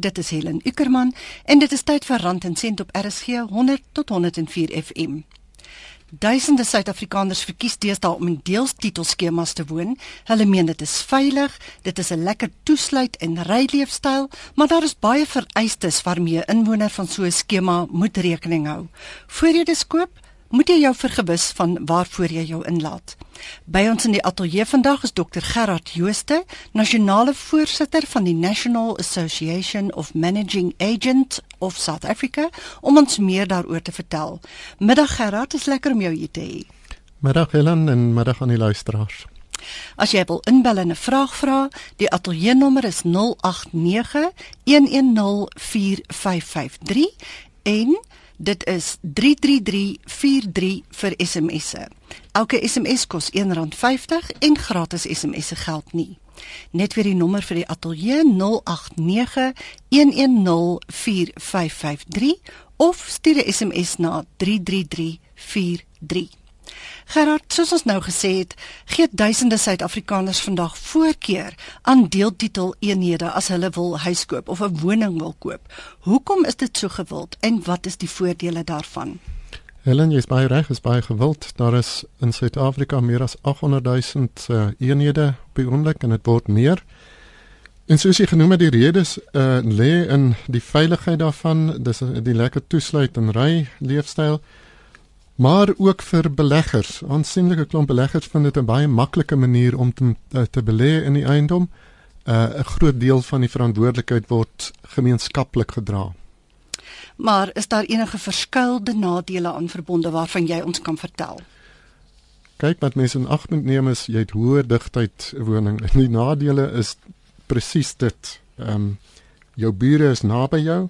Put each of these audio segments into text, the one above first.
Dit is Helen Ukerman en dit is tyd vir Rand en Sent op RSG 100 tot 104 FM. Duisende Suid-Afrikaners verkies deesdae om in deeltitelskemas te woon. Hulle meen dit is veilig, dit is 'n lekker toesluit en ryleefstyl, maar daar is baie vereistes waarmee 'n inwoner van so 'n skema moet rekening hou. Voordat jy dit koop, moet jy jou vergewis van waarvoor jy jou inlaat. By ons in die ateljee vandag is Dr Gerard Jooste, nasionale voorsitter van die National Association of Managing Agents of South Africa, om ons meer daaroor te vertel. Middag Gerard, is lekker om jou hier te hê. Middag Helen en middag aan die luisteraars. As jy wil inbel en 'n vraag vra, die ateljee nommer is 089 110 4553 en Dit is 33343 vir SMS'e. Elke SMS kos R1.50 en gratis SMS'e geld nie. Net weer die nommer vir die ateljee 0891104553 of stuur 'n SMS na 33343. Gerard, soos ons nou gesê het, gee duisende Suid-Afrikaners vandag voorkeur aan deeltitel eenhede as hulle wil huis koop of 'n woning wil koop. Hoekom is dit so gewild en wat is die voordele daarvan? Helen, jy's baie reg, is baie gewild. Daar is in Suid-Afrika meer as 800 000 uh, eenhede op die oomblik en dit word meer. En soos jy genoem het, die redes uh, lê in die veiligheid daarvan, dis die lekker toesluit en ry leefstyl maar ook vir beleggers. Aansienlike klomp beleggers vind dit 'n baie maklike manier om te, eh, te belê in die eiendom. Eh, 'n uh, Groot deel van die verantwoordelikheid word gemeenskaplik gedra. Maar is daar enige verskeidelde nadele aan verbonde waarvan jy ons kan vertel? Kyk wat mense in ag moet neem is jy het hoë digtheid woning. Die nadele is presies dit. Ehm um, jou bure is naby jou.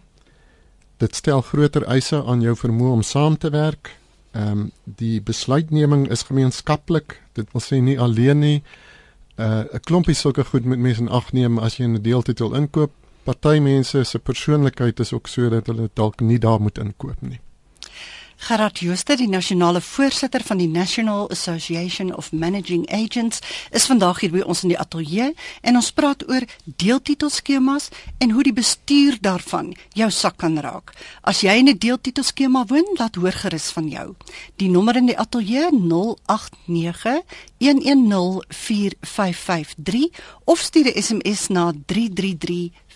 Dit stel groter eise aan jou vermoë om saam te werk ehm um, die besluitneming is gemeenskaplik. Dit wil sê nie alleen nie. uh, 'n klompie sulke goed moet mense in ag neem as jy 'n deeltitel inkoop. Party mense se persoonlikheid is ook so dat hulle dalk nie daar moet inkoop nie. Gerard Jooste, die nasionale voorsitter van die National Association of Managing Agents, is vandag hier by ons in die ateljee en ons praat oor deeltitelskemas en hoe die bestuur daarvan jou sak kan raak. As jy in 'n deeltitelskema woon, laat hoor gerus van jou. Die nommer in die ateljee 089 1104553 of stuur 'n SMS na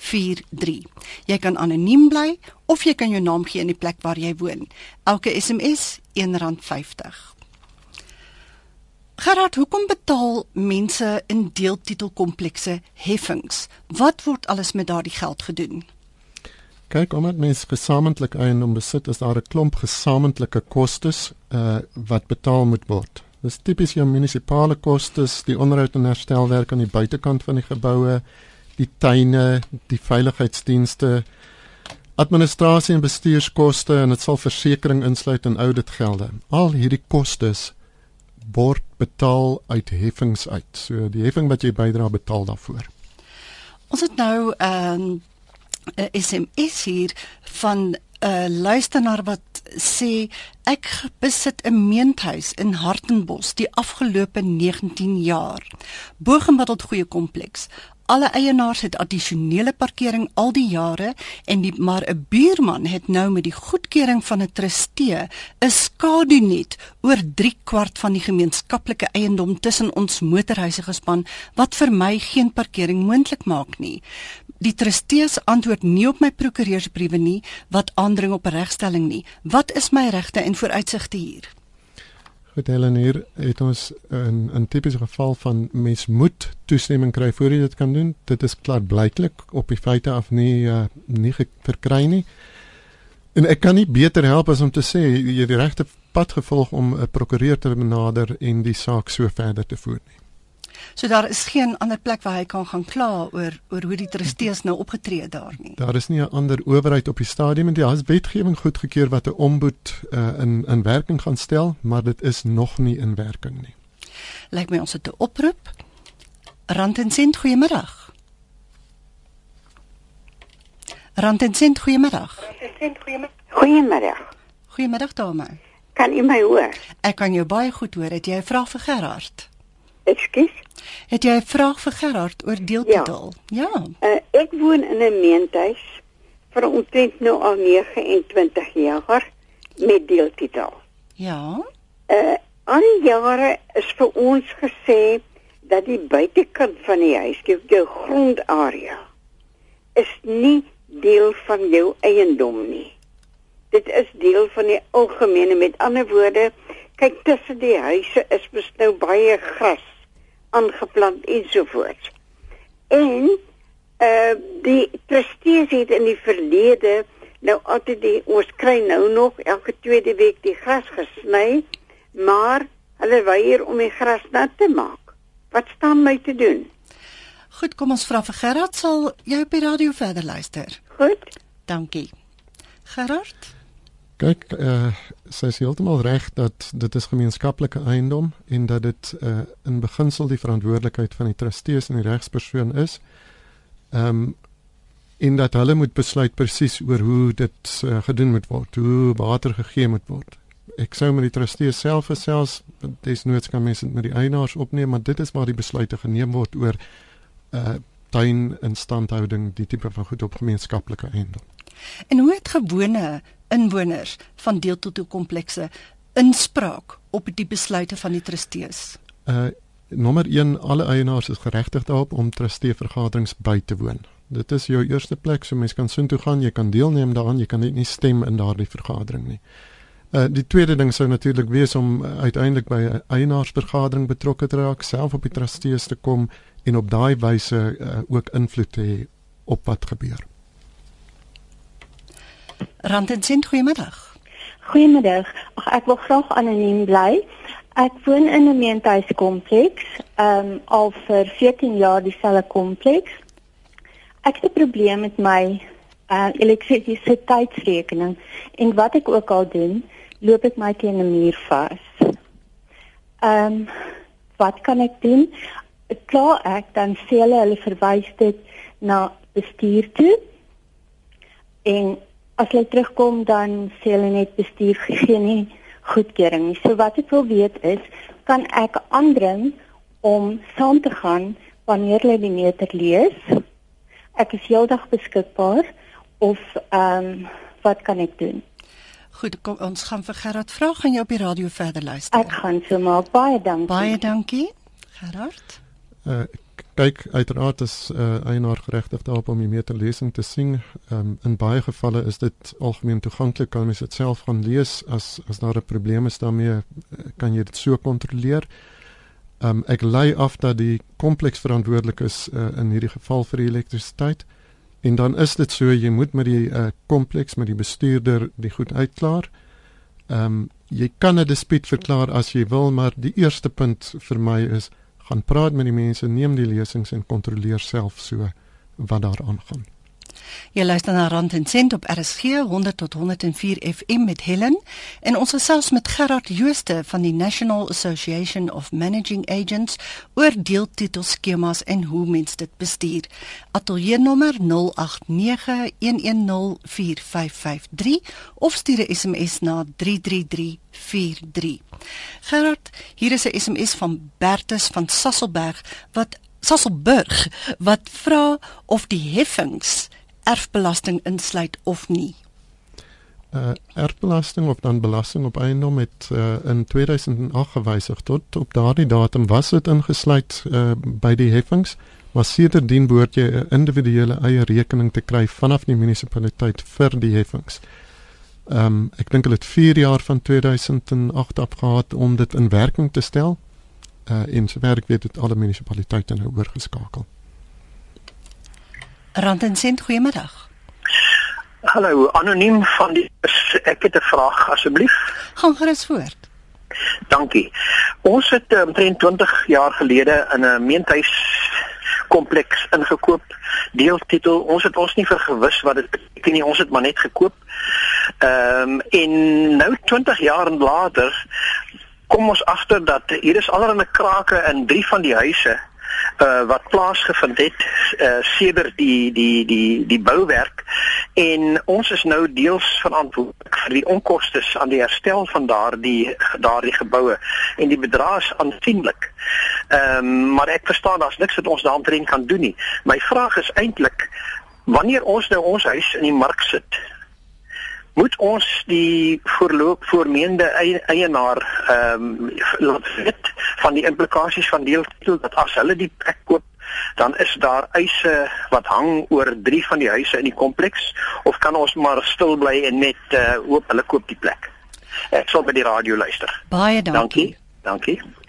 33343. Jy kan anoniem bly of jy kan jou naam gee in die plek waar jy woon. Elke SMS R1.50. Gerard, hoekom betaal mense in deeltitelkomplekse heffings? Wat word alles met daardie geld gedoen? Kyk, omdat mense gesamentlik eiendom besit, is daar 'n klomp gesamentlike kostes uh wat betaal moet word. Dis tipies jou munisipale kostes, die onderhoud en herstelwerk aan die buitekant van die geboue, die tuine, die veiligheidsdienste, administrasie en bestuurskoste en dit sal versekerings insluit en ouditgelde. Al hierdie kostes word betaal uit heffings uit. So die heffing wat jy bydra betaal daarvoor. Ons het nou 'n um, SMS hier van 'n uh, luisteraar wat sê ek besit 'n meentuis in Hartenbos die afgelope 19 jaar. Bogemiddeld goeie kompleks. Alle eienaars het addisionele parkering al die jare en die maar 'n buurman het nou met die goedkeuring van 'n trustee 'n skadunet oor 3 kwart van die gemeenskaplike eiendom tussen ons motorhuise gespan wat vir my geen parkering moontlik maak nie. Die trustees antwoord nie op my prokureursbriewe nie wat aandring op regstelling nie. Wat is my regte en vooruitsigte hier? Goed Helen hier het ons 'n 'n tipiese geval van mens moet toestemming kry voor jy dit kan doen. Dit is klaar blyklik op die feite af nie uh, nie verkry nie. En ek kan nie beter help as om te sê jy het die regte pad gevolg om 'n prokureur te benader en die saak so verder te voer nie. So daar is geen ander plek waar hy kan gaan kla oor oor hoe die trustees nou opgetree het daar nie. Daar is nie 'n ander owerheid op die stadium en die has wetgewing goedgekeur wat 'n ombud uh, in in werking gaan stel, maar dit is nog nie in werking nie. Lyk my ons het 'n oproep. Randensent, goeiemôre. Randensent, goeiemôre. Randensent, goeiemôre. Goeiemôre. Goeiemôre dame. Kan u my hoor? Ek kan jou baie goed hoor. Het jy 'n vraag vir Gerard? Ekskuus. Het jy 'n vraag vir Gerard oor deeltitel? Ja. ja. Uh, ek woon in 'n meentuis vir omtrent nou al 29 jaar met deeltitel. Ja. Uh al die jare is vir ons gesê dat die buitekant van die huis, jou, jou grondarea is nie deel van jou eiendom nie. Dit is deel van die algemene met ander woorde, kyk tussen die huise is mos nou baie gras aangeplant ensovoorts. En uh die trustees het in die verlede nou altyd die ons kry nou nog elke tweede week die gras gesny, maar hulle weier om die gras nat te maak. Wat staan my te doen? Goed, kom ons vra vir Gerard sal jy op die radio verder luister. Goed. Dankie. Gerard? Kyk, uh, sy is heeltemal reg dat dit is gemeenskaplike eiendom en dat dit uh, in beginsel die verantwoordelikheid van die trustees en die regspersoon is. Ehm um, en dat hulle moet besluit presies oor hoe dit uh, gedoen moet word, hoe water gegee moet word. Ek sou met die trustees self gesels, desnoods kan mense met die eienaars opneem, maar dit is waar die besluite geneem word oor uh tuin instandhouding, die tipe van goed op gemeenskaplike eiendom. En hoe het gewone inwoners van deeltoto komplekse inspraak op die besluite van die trustees? Uh nommer 1 alle eienaars is geregtig daarop om trustee vergaderings by te woon. Dit is jou eerste plek so mense kan soontoe gaan, jy kan deelneem daaraan, jy kan net nie stem in daardie vergadering nie. Uh die tweede ding sou natuurlik wees om uh, uiteindelik by 'n eienaarsvergadering betrokke te raak, self op die trustees te kom en op daai wyse uh, ook invloed te hê op wat gebeur. Randensent, goeiemiddag. Goeiemiddag. Ag ek wil graag anoniem bly. Ek woon in 'n meentuiskompleks, ehm um, al vir 14 jaar dieselfde kompleks. Ek het 'n probleem met my uh elektrisiteitsrekening en wat ek ook al doen, loop ek my teen 'n muur vas. Ehm um, wat kan ek doen? Klaar ek dan sê hulle hulle verwys dit na bestuur toe. En as hulle terugkom dan sê hulle net bestuur gee nie goedkeuring nie. So wat ek wil weet is, kan ek aandring om saam te gaan wanneer hulle die meter lees? Ek is heeldag beskikbaar of ehm um, wat kan ek doen? Goed, kom ons gaan vir Gerard vra, gaan jy op die radio verder luister? Ek gaan so maak. Baie dankie. Baie dankie. Gerard? Uh kyk uiteraard is uh, eienaar geregtig daarop om die meterlesing te sien. Um, in baie gevalle is dit algemeen toeganklik. Kan mens dit self gaan lees as as daar 'n probleem is daarmee, kan jy dit so kontroleer. Um, ek lei af dat die kompleks verantwoordelik is uh, in hierdie geval vir die elektrisiteit. En dan is dit so jy moet met die uh, kompleks met die bestuurder die goed uitklaar. Ehm um, jy kan 'n dispuut verklaar as jy wil, maar die eerste punt vir my is gaan praat met die mense, neem die lesings en kontroleer self so wat daar aangaan. Jy luister na Rand en Sent op RSG 100 tot 104 FM met Helen en ons gesels met Gerard Jooste van die National Association of Managing Agents oor deeltitelskemas en hoe mens dit bestuur. Ateljee nommer 0891104553 of stuur 'n SMS na 33343. Gerard, hier is 'n SMS van Bertus van Sasselberg wat Sasselburg wat vra of die heffings erfbelasting insluit of nie. Uh erfbelasting of dan belasting op eiendom het uh, in 2008 gewysig tot op daardie datum was dit ingesluit uh, by die heffings maar sedertdien behoort jy 'n individuele eie rekening te kry vanaf die munisipaliteit vir die heffings. Ehm um, ek dink hulle het 4 jaar van 2008 af gehad om dit in werking te stel. Uh en sover ek weet het alle munisipaliteite nou oorgeskakel. Randensent, goeiemiddag. Hallo, anoniem van die ek het 'n vraag asseblief. Gaan gerus voort. Dankie. Ons het eh, omtrent 20 jaar gelede in 'n meentuis kompleks ingekoop. Deeltitel. Ons het ons nie vergewis wat dit beteken nie. Ons het maar net gekoop. Ehm um, en nou 20 jaar later kom ons agter dat hier is allerlei krake in drie van die huise uh, wat plaasgevind het uh, sedert die die die die bouwerk en ons is nou deels verantwoordelik vir die onkoste aan die herstel van daardie daardie geboue en die bedrag is aansienlik. Ehm um, maar ek verstaan daar's niks wat ons daaroor kan doen nie. My vraag is eintlik Wanneer ons nou ons huis in die mark sit, moet ons die voorloop voormeende eienaar ehm um, laat weet van die implikasies van deeltitel dat as hulle die plek koop dan is daar eise wat hang oor drie van die huise in die kompleks of kan ons maar stil bly en net uh, hoop hulle koop die plek. Ek sal by die radio luister. Baie dankie. Dankie. dankie.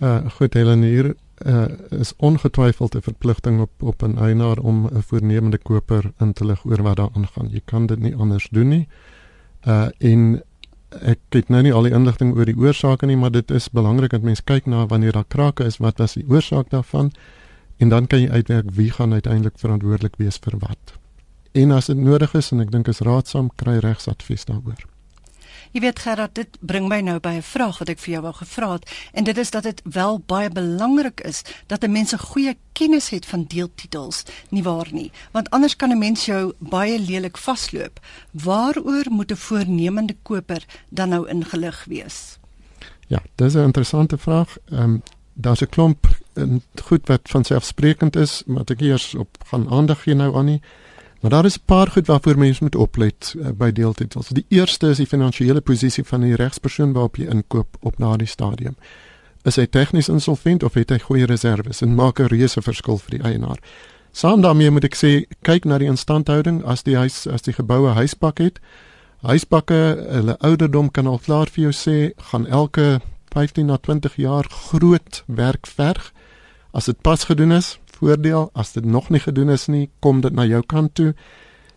Uh goed Helen hier uh, is ongetwyfeld 'n verpligting op op 'n eienaar om 'n voornemende koper in te lig oor wat daar aangaan. Jy kan dit nie anders doen nie. Uh en ek het nou nie al die inligting oor die oorsake nie, maar dit is belangrik dat mens kyk na wanneer daar krake is, wat was die oorsaak daarvan? En dan kan jy uitwerk wie gaan uiteindelik verantwoordelik wees vir wat. En as dit nodig is en ek dink is raadsaam kry regsadvies daaroor. Jy weet Gerard, dit bring my nou by 'n vraag wat ek vir jou wou gevra het en dit is dat dit wel baie belangrik is dat 'n mens 'n goeie kennis het van deeltitels, nie waar nie? Want anders kan 'n mens jou baie lelik vasloop. Waaroor moet 'n voornemende koper dan nou ingelig wees? Ja, dis 'n interessante vraag. Ehm um, daar's 'n klomp en goed wat van selfsprekend is, maar ek eers op gaan aandag gee nou aan nie. Maar daar is 'n paar goed waarvoor mense moet oplet uh, by deeltitels. Die eerste is die finansiële posisie van die regspersoon waarop jy inkoop op daardie stadium. Is hy tegnies insolvent of het hy goeie reserves en maak 'n reuse verskil vir die eienaar? Saam daarmee moet ek sê kyk na die instandhouding as die huis as die geboue huispak het. Huispakke, hulle ouderdom kan al klaar vir jou sê gaan elke 15 na 20 jaar groot werk verg. As dit pas gedoen is, voordeel. As dit nog nie gedoen is nie, kom dit na jou kant toe.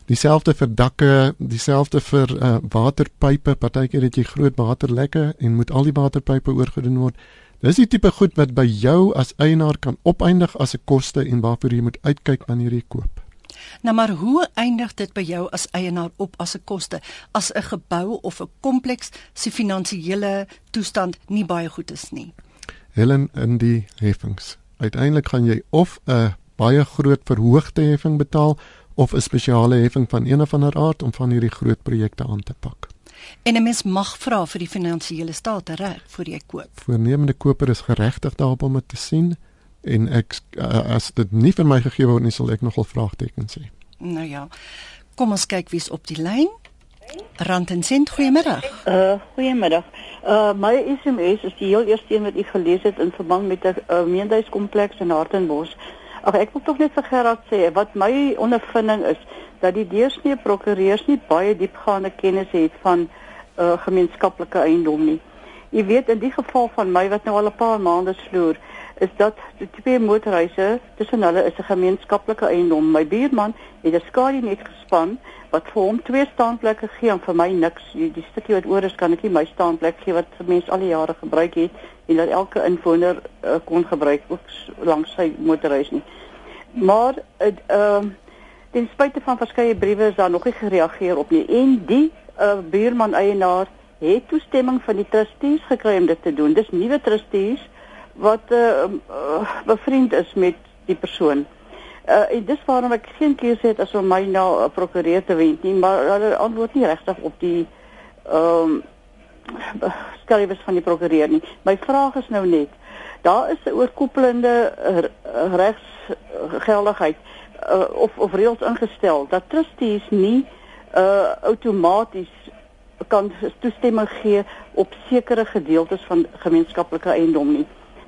Dieselfde vir dakke, dieselfde vir uh, waterpype. Partykeer het jy groot waterlekke en moet al die waterpype oorgedoen word. Dis die tipe goed wat by jou as eienaar kan opeindig as 'n koste en waarvoor jy moet uitkyk wanneer jy koop. Nou maar hoe eindig dit by jou as eienaar op as 'n koste as 'n gebou of 'n kompleks se finansiële toestand nie baie goed is nie? Helen in die heffings uiteindelik gaan jy of 'n baie groot verhoogde heffing betaal of 'n spesiale heffing van een of ander aard om van hierdie groot projekte aan te pak. En 'n mens mag vra vir die finansiële staat reg voor jy koop. Voornemende koper is geregtig daarop om dit te sien en ek as dit nie vir my gegee word nie sal ek nogal vraagtekens hê. Nou ja. Kom ons kyk wie's op die lyn. Rand en Sint, goeiemiddag. Uh, goeiemiddag. Uh, my SMS is die heel eerste een wat ek gelees het in verband met 'n uh, meenhuiskompleks in Hartenbos. Ag ek wil tog net vir Gerard sê wat my ondervinding is dat die deursnee prokureurs nie baie diepgaande kennis het van uh, gemeenskaplike eiendom nie. Jy weet in die geval van my wat nou al 'n paar maande sloer, is dat die twee motorhuise tussen hulle is 'n gemeenskaplike eiendom. My buurman het 'n skadu net gespan wat vir hom twee staanplekke gee en vir my niks. Die, die stukkie wat oor is kan ek nie my staanplek gee wat mense al die jare gebruik het en dat elke inwoner uh, kon gebruik ook langs sy motorhuis nie. Maar ehm uh, ten spyte van verskeie briewe is daar nog nie gereageer op nie en die uh, buurman eienaar het toestemming van die trustees gekry om dit te doen. Dis nuwe trustees wat uh, uh, bevriend is met die persoon. Uh, en dis waarom ek geen keuse het as om my nou 'n prokureur te wend nie, maar hulle antwoord nie regtig op die ehm um, skryfers van die prokureur nie. My vraag is nou net, daar is 'n oorkoepelende regsgeldigheid uh, of of reëls ingestel dat trustees nie uh outomaties kan toestemming gee op sekere gedeeltes van gemeenskaplike eiendom nie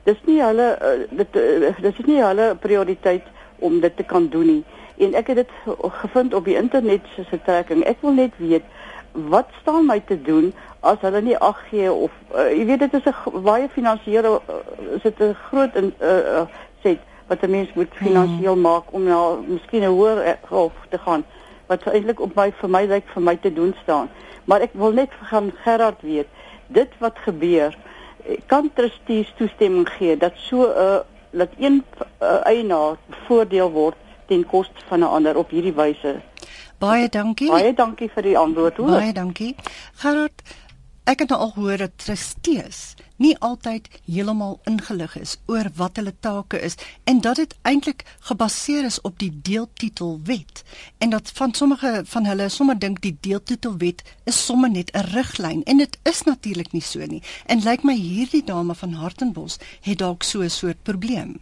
dis nie hulle uh, dit uh, dis nie hulle prioriteit om dit te kan doen nie. En ek het dit gevind op die internet se trekking. Ek wil net weet wat staan my te doen as hulle nie ag gee of uh, jy weet dit is 'n baie finansiële uh, is dit 'n groot in uh, uh, set wat 'n mens moet finansiëel hmm. maak om na miskien 'n hoër hof te gaan wat eintlik op my vir my lyk vir my te doen staan. Maar ek wil net gaan Gerard weet dit wat gebeur kan trustees toestemming gee dat so 'n uh, dat een uh, eienaar voordeel word ten koste van 'n ander op hierdie wyse. Baie dankie. Baie dankie vir die antwoord hoor. Baie dankie. Gerard, ek het nou al gehoor dat trustees nie altyd heeltemal ingelig is oor wat hulle take is en dat dit eintlik gebaseer is op die deeltitelwet en dat van sommige van hulle sommer dink die deeltitelwet is sommer net 'n riglyn en dit is natuurlik nie so nie en lyk my hierdie dame van Hartenbos het dalk so 'n soort probleem.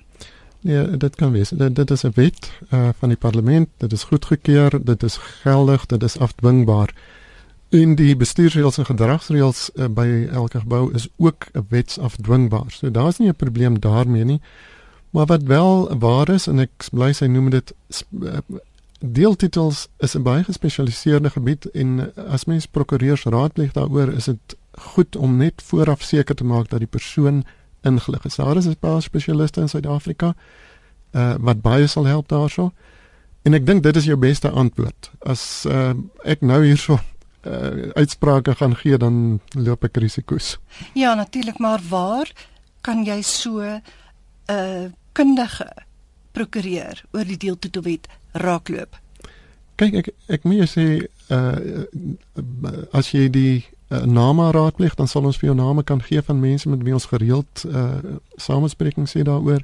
Nee, dit kan wees. Dit, dit is 'n wet uh, van die parlement. Dit is goedgekeur, dit is geldig, dit is afdwingbaar. En die bestuursreëls en gedragsreëls uh, by elke gebou is ook wetsafdwingbaar. So daar's nie 'n probleem daarmee nie. Maar wat wel waar is en ek bly sy noem dit uh, deeltitels is 'n baie gespesialiseerde gebied en as mens prokureurs raadpleeg daaroor, is dit goed om net vooraf seker te maak dat die persoon ingelig is. Daar is 'n paar spesialiste in Suid-Afrika uh wat baie sal help daarso. En ek dink dit is jou beste antwoord. As uh ek nou hierso uh uitsprake gaan gee dan loop ek risiko's. Ja, natuurlik, maar waar kan jy so 'n uh, kundige prokureur oor die deeltitelwet raakloop? Kyk ek ek moet jou sê uh as jy die uh, name raadpleeg, dan sal ons vir jou name kan gee van mense met wie ons gereeld uh samesprekings sê daaroor.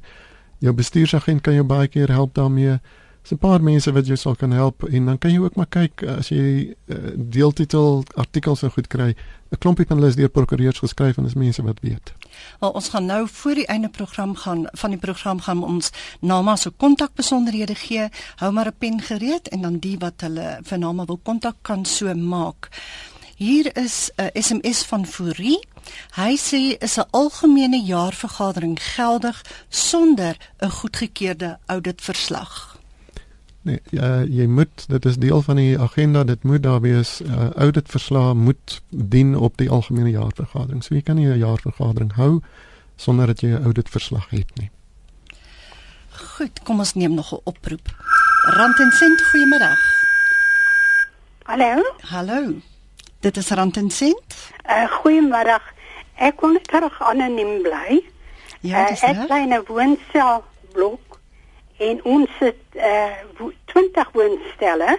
Jou bestuursagent kan jou baie keer help daarmee. Dis 'n paar mense wat jou sal kan help en dan kan jy ook maar kyk as jy uh, deeltitel artikels en goed kry. 'n Klompie van hulle is deur prokureurs geskryf en dis mense wat weet. Wel ons gaan nou voor die einde program gaan van die program gaan ons Nama se kontakbesonderhede gee. Hou maar 'n pen gereed en dan die wat hulle vir Nama wil kontak kan so maak. Hier is 'n SMS van Fourie. Hy sê is 'n algemene jaarvergadering geldig sonder 'n goedgekeurde auditverslag. Nee, ja, jy moet dit is deel van die agenda, dit moet daar wees. Uh, auditverslag moet dien op die algemene jaarvergadering. So jy kan nie 'n jaarvergadering hou sonder dat jy 'n auditverslag het nie. Goed, kom ons neem nog 'n oproep. Rand en sent, goeiemiddag. Hallo. Hallo. Dit is Rand en Sent. Uh, Goeiemiddag. Ek kon net terug anoniem bly. Ja, dis uh, ek reg. bly in 'n woonstel blok en ons het uh, wo- 20 woonstelle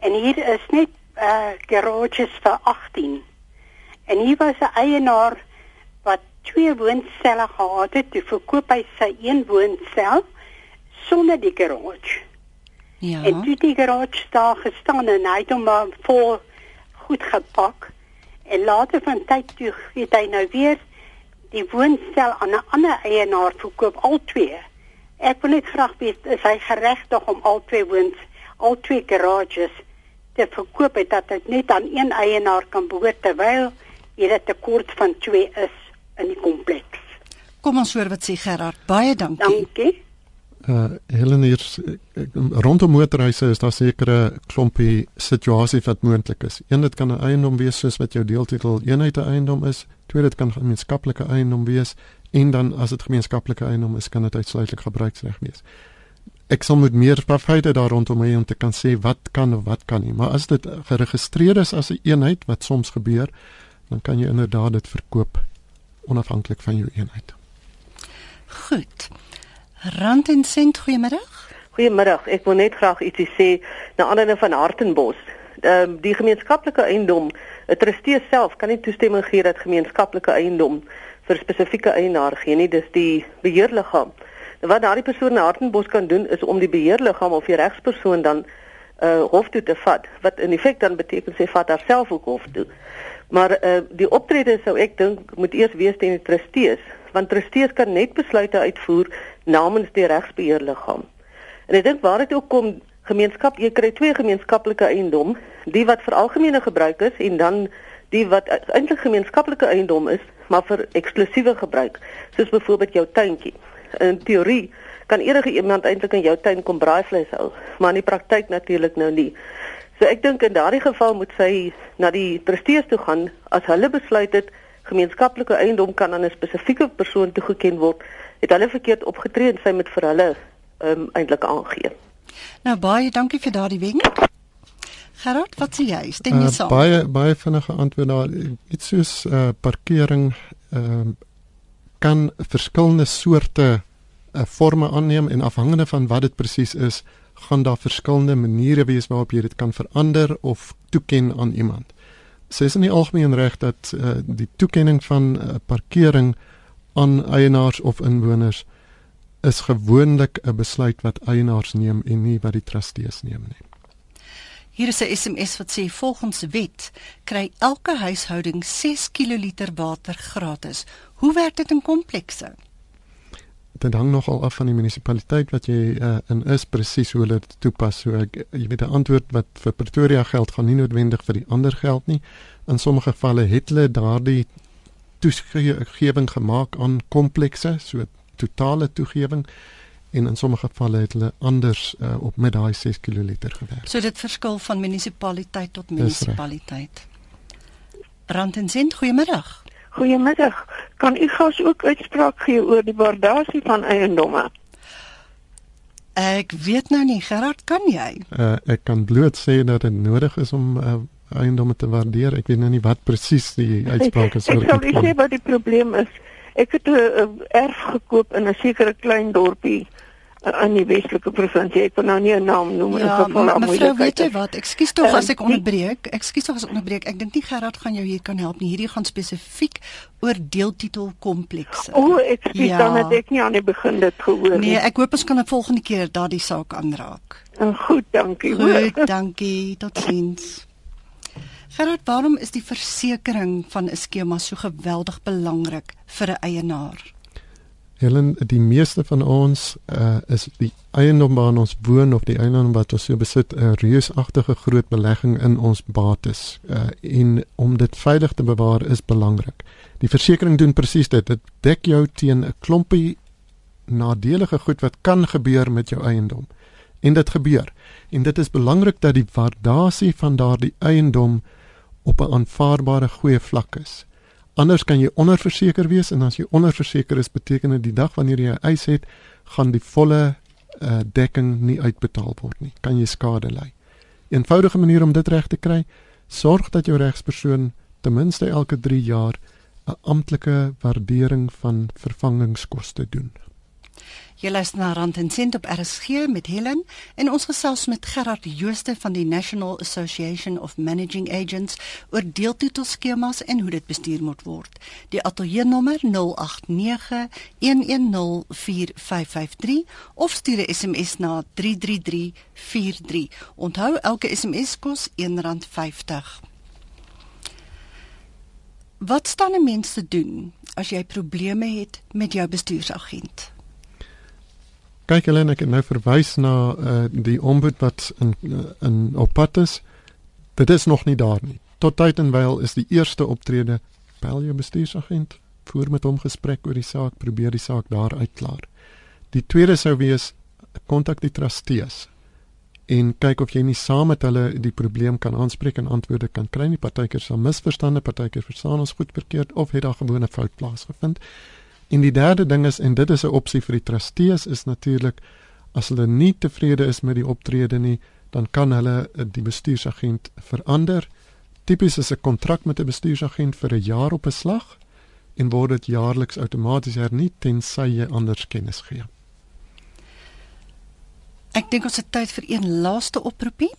en hier is net uh, garages vir 18. En hier was 'n eienaar wat twee woonstelle gehad het, toe verkoop hy sy een woonstel sonder die garage. Ja. En toe die garage daar gestaan en hy het hom maar vol goed gepak. En later van tyd toe het hy nou weer die woonstel aan 'n ander eienaar verkoop al twee. Ek wil net graag weet is hy geregtig om al twee woons al twee garages te verkoop het dat dit net aan een eienaar kan behoort terwyl hier 'n tekort van twee is in die kompleks. Kom ons hoor wat sê Gerard. Baie dankie. Dankie. Uh Helen hier rondom motorhuise is daar sekere klompie situasies wat moontlik is. Een dit kan 'n eiendom wees soos wat jou deeltitel eenheid 'n eiendom is. Twee dit kan gemeenskaplike eiendom wees en dan as dit gemeenskaplike eiendom is, kan dit uitsluitlik gebruiksreg wees. Ek sal moet meer feite daar rondom hê om te kan sê wat kan of wat kan nie, maar as dit geregistreer is as 'n eenheid wat soms gebeur, dan kan jy inderdaad dit verkoop onafhanklik van jou eenheid. Goed. Rand en Sent, goeiemiddag. Goeiemiddag. Ek wil net graag ietsie sê na aanleiding van Hartenbos. Ehm die gemeenskaplike eiendom, 'n trustee self kan nie toestemming gee dat gemeenskaplike eiendom vir spesifieke eienaar gee nie. Dis die beheerliggaam. Wat daardie persoon in Hartenbos kan doen is om die beheerliggaam of die regspersoon dan uh hof toe te vat wat in feite dan beteken sy vat haarself ook hof toe. Maar uh die optrede sou ek dink moet eers wees teen die trustees want trustees kan net besluite uitvoer namens die regsbeheerliggaam. En ek dink waar dit ook kom gemeenskap jy kry twee gemeenskaplike eiendom, die wat vir algemene gebruik is en dan die wat eintlik gemeenskaplike eiendom is, maar vir eksklusiewe gebruik, soos byvoorbeeld jou tuintjie. In teorie kan enige iemand eintlik in jou tuin kom braaivleis hou, maar in die praktyk natuurlik nou nie. So ek dink in daardie geval moet sy na die trustees toe gaan as hulle besluit het gemeenskaplike eiendom kan aan 'n spesifieke persoon toegeken word, het hulle verkeerd opgetree en sy moet vir hulle um, eintlik aangee. Nou baie dankie vir daardie wenk. Gerard, wat sê jy? Stem jy Uh, saam? baie baie vinnige antwoord daar. Iets soos uh, parkering ehm uh, kan verskillende soorte uh, forme aanneem en afhangende van wat dit presies is, gaan daar verskillende maniere wees waarop jy dit kan verander of toeken aan iemand. Sê is in die algemeen reg dat uh, die toekenning van uh, parkering aan eienaars of inwoners is gewoonlik 'n besluit wat eienaars neem en nie wat die trustees neem nie. Hier is 'n SMS wat sê volgens wet kry elke huishouding 6 kl water gratis. Hoe werk dit in komplekse? dit hang nogal af van die munisipaliteit wat jy uh, in is presies hoe hulle dit toepas. So ek jy weet 'n antwoord wat vir Pretoria geld gaan nie noodwendig vir die ander geld nie. In sommige gevalle het hulle daardie toegewing gemaak aan komplekse, so totale toegewing en in sommige gevalle het hulle anders uh, op met daai 6 kl gewerk. So dit verskil van munisipaliteit tot munisipaliteit. Brand en Sint, goeiemiddag. Goeiemiddag. Kan u gas ook uitspraak gee oor die waardasie van eiendomme? Ek weet nou nie, Gerard, kan jy? Uh, ek kan bloot sê dat dit nodig is om uh, eiendomme te waardeer. Ek weet nou nie wat presies die uitspraak is oor. Ek sal sê wat die probleem is. Ek het 'n erf gekoop in 'n sekere klein dorpie in die Weselike provinsie. Ek kan nou nie 'n naam noem in ja, geval van moeilikheid. Weet jy wat? Ekskuus tog as ek onderbreek. Ekskuus tog as ek onderbreek. Ek dink nie Gerard gaan jou hier kan help nie. Hierdie gaan spesifiek oor deeltitel komplekse. O, ek sê ja. dan het ek nie aan die begin dit gehoor nie. Nee, ek hoop ons kan 'n volgende keer daardie saak aanraak. En goed, dankie. Goed, dankie. Totsiens. Gerard, waarom is die versekerings van 'n skema so geweldig belangrik vir 'n eienaar? Helen, die meeste van ons uh, is die eiendom waar ons woon of die eiendom wat ons so besit 'n reusagtige groot belegging in ons bates. Uh, en om dit veilig te bewaar is belangrik. Die versekerings doen presies dit. Dit dek jou teen 'n klompie nadelige goed wat kan gebeur met jou eiendom. En dit gebeur. En dit is belangrik dat die waardasie van daardie eiendom op 'n aanvaarbare goeie vlak is. Anders kan jy onderverseker wees en as jy onderverseker is, beteken dit die dag wanneer jy 'n eis het, gaan die volle uh, dekking nie uitbetaal word nie. Kan jy skade ly. Eenvoudige manier om dit reg te kry, sorg dat jou regspersoon ten minste elke 3 jaar 'n amptelike waardering van vervangingskoste doen. Jy luister na Rand en Sent op RSG met Helen en ons gesels met Gerard Jooste van die National Association of Managing Agents oor deeltitelskemas en hoe dit bestuur moet word. Die ateljee nommer 0891104553 of stuur 'n SMS na 33343. Onthou elke SMS kos R1.50. Wat staan 'n mens te doen as jy probleme het met jou bestuursagent? Kyk hulle en ek het nou verwys na uh, die ombud wat in uh, in op pad is. Dit is nog nie daar nie. Tot tyd en wyl is die eerste optrede bel jou bestuursagent, voer met hom gesprek oor die saak, probeer die saak daar uitklaar. Die tweede sou wees kontak die trustees en kyk of jy nie saam met hulle die probleem kan aanspreek en antwoorde kan kry nie. Partykeer sal misverstande, partykeer verstaan ons goed verkeerd of het daar gewone fout plaasgevind. En die derde ding is en dit is 'n opsie vir die trustees is natuurlik as hulle nie tevrede is met die optrede nie, dan kan hulle eh, die bestuursagent verander. Tipies is 'n kontrak met 'n bestuursagent vir 'n jaar op 'n slag en word dit jaarliks outomaties hernu tensy jy anders kennis gee. Ek dink ons het tyd vir een laaste oproepie.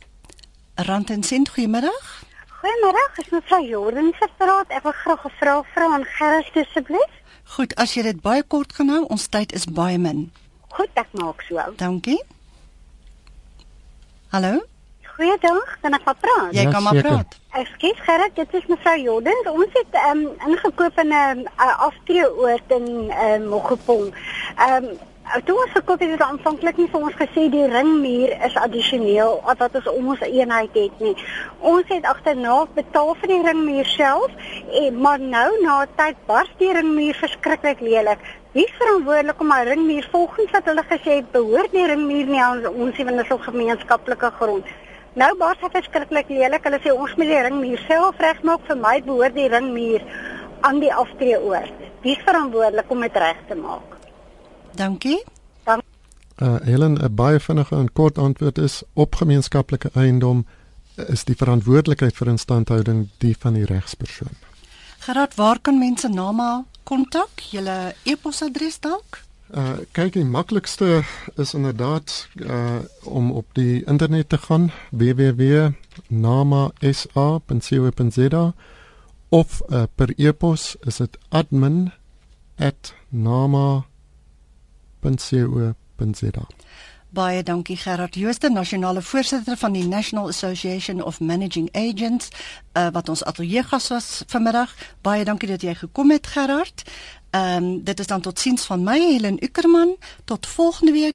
Rand en sent goeiemiddag. Goeiemiddag, ek is mevrou Jordan se praat. Ek wil graag 'n vraag vra aan Gerus asseblief. Goed, as jy dit baie kort kan hou, ons tyd is baie min. Goed, ek maak so. Dankie. Hallo? Goeiedag, kan ek maar praat? Jy ja, kan maar seker. praat. Ekskuus Gerrit, dit is mevrou Jordan. Ons het ehm um, ingekoop in 'n uh, aftreeoord in ehm um, Mogepong. Ehm um, toe ons gekoop het, het aanvanklik nie vir ons gesê die ringmuur is addisioneel wat ons om ons eenheid het nie. Ons het agterna betaal vir die ringmuur self, en maar nou na tyd bars die ringmuur verskriklik lelik. Wie is verantwoordelik om 'n ringmuur volgens wat hulle gesê het behoort die ringmuur nie aan ons nie want dit is op gemeenskaplike grond. Nou bars hy verskriklik lelik. Hulle sê ons moet die ringmuur self regmaak. Vir my behoort die ringmuur aan die aftreeoord. Wie is verantwoordelik om dit reg te maak? Dankie. Dan uh, Helen, 'n baie vinnige en kort antwoord is op gemeenskaplike eiendom is die verantwoordelikheid vir instandhouding die van die regspersoon. Gerard, waar kan mense na ma kontak? Julle e-posadres dalk? Uh kyk, die maklikste is inderdaad uh om op die internet te gaan www.namasa.co.za of uh, per e-pos is dit admin@nama www.co.za. Baie dankie Gerard Jooste, nasionale voorsitter van die National Association of Managing Agents, uh, wat ons ateljee gas was vanmiddag. Baie dankie dat jy gekom het Gerard. Ehm um, dit is dan totsiens van my Helen Ukerman tot volgende week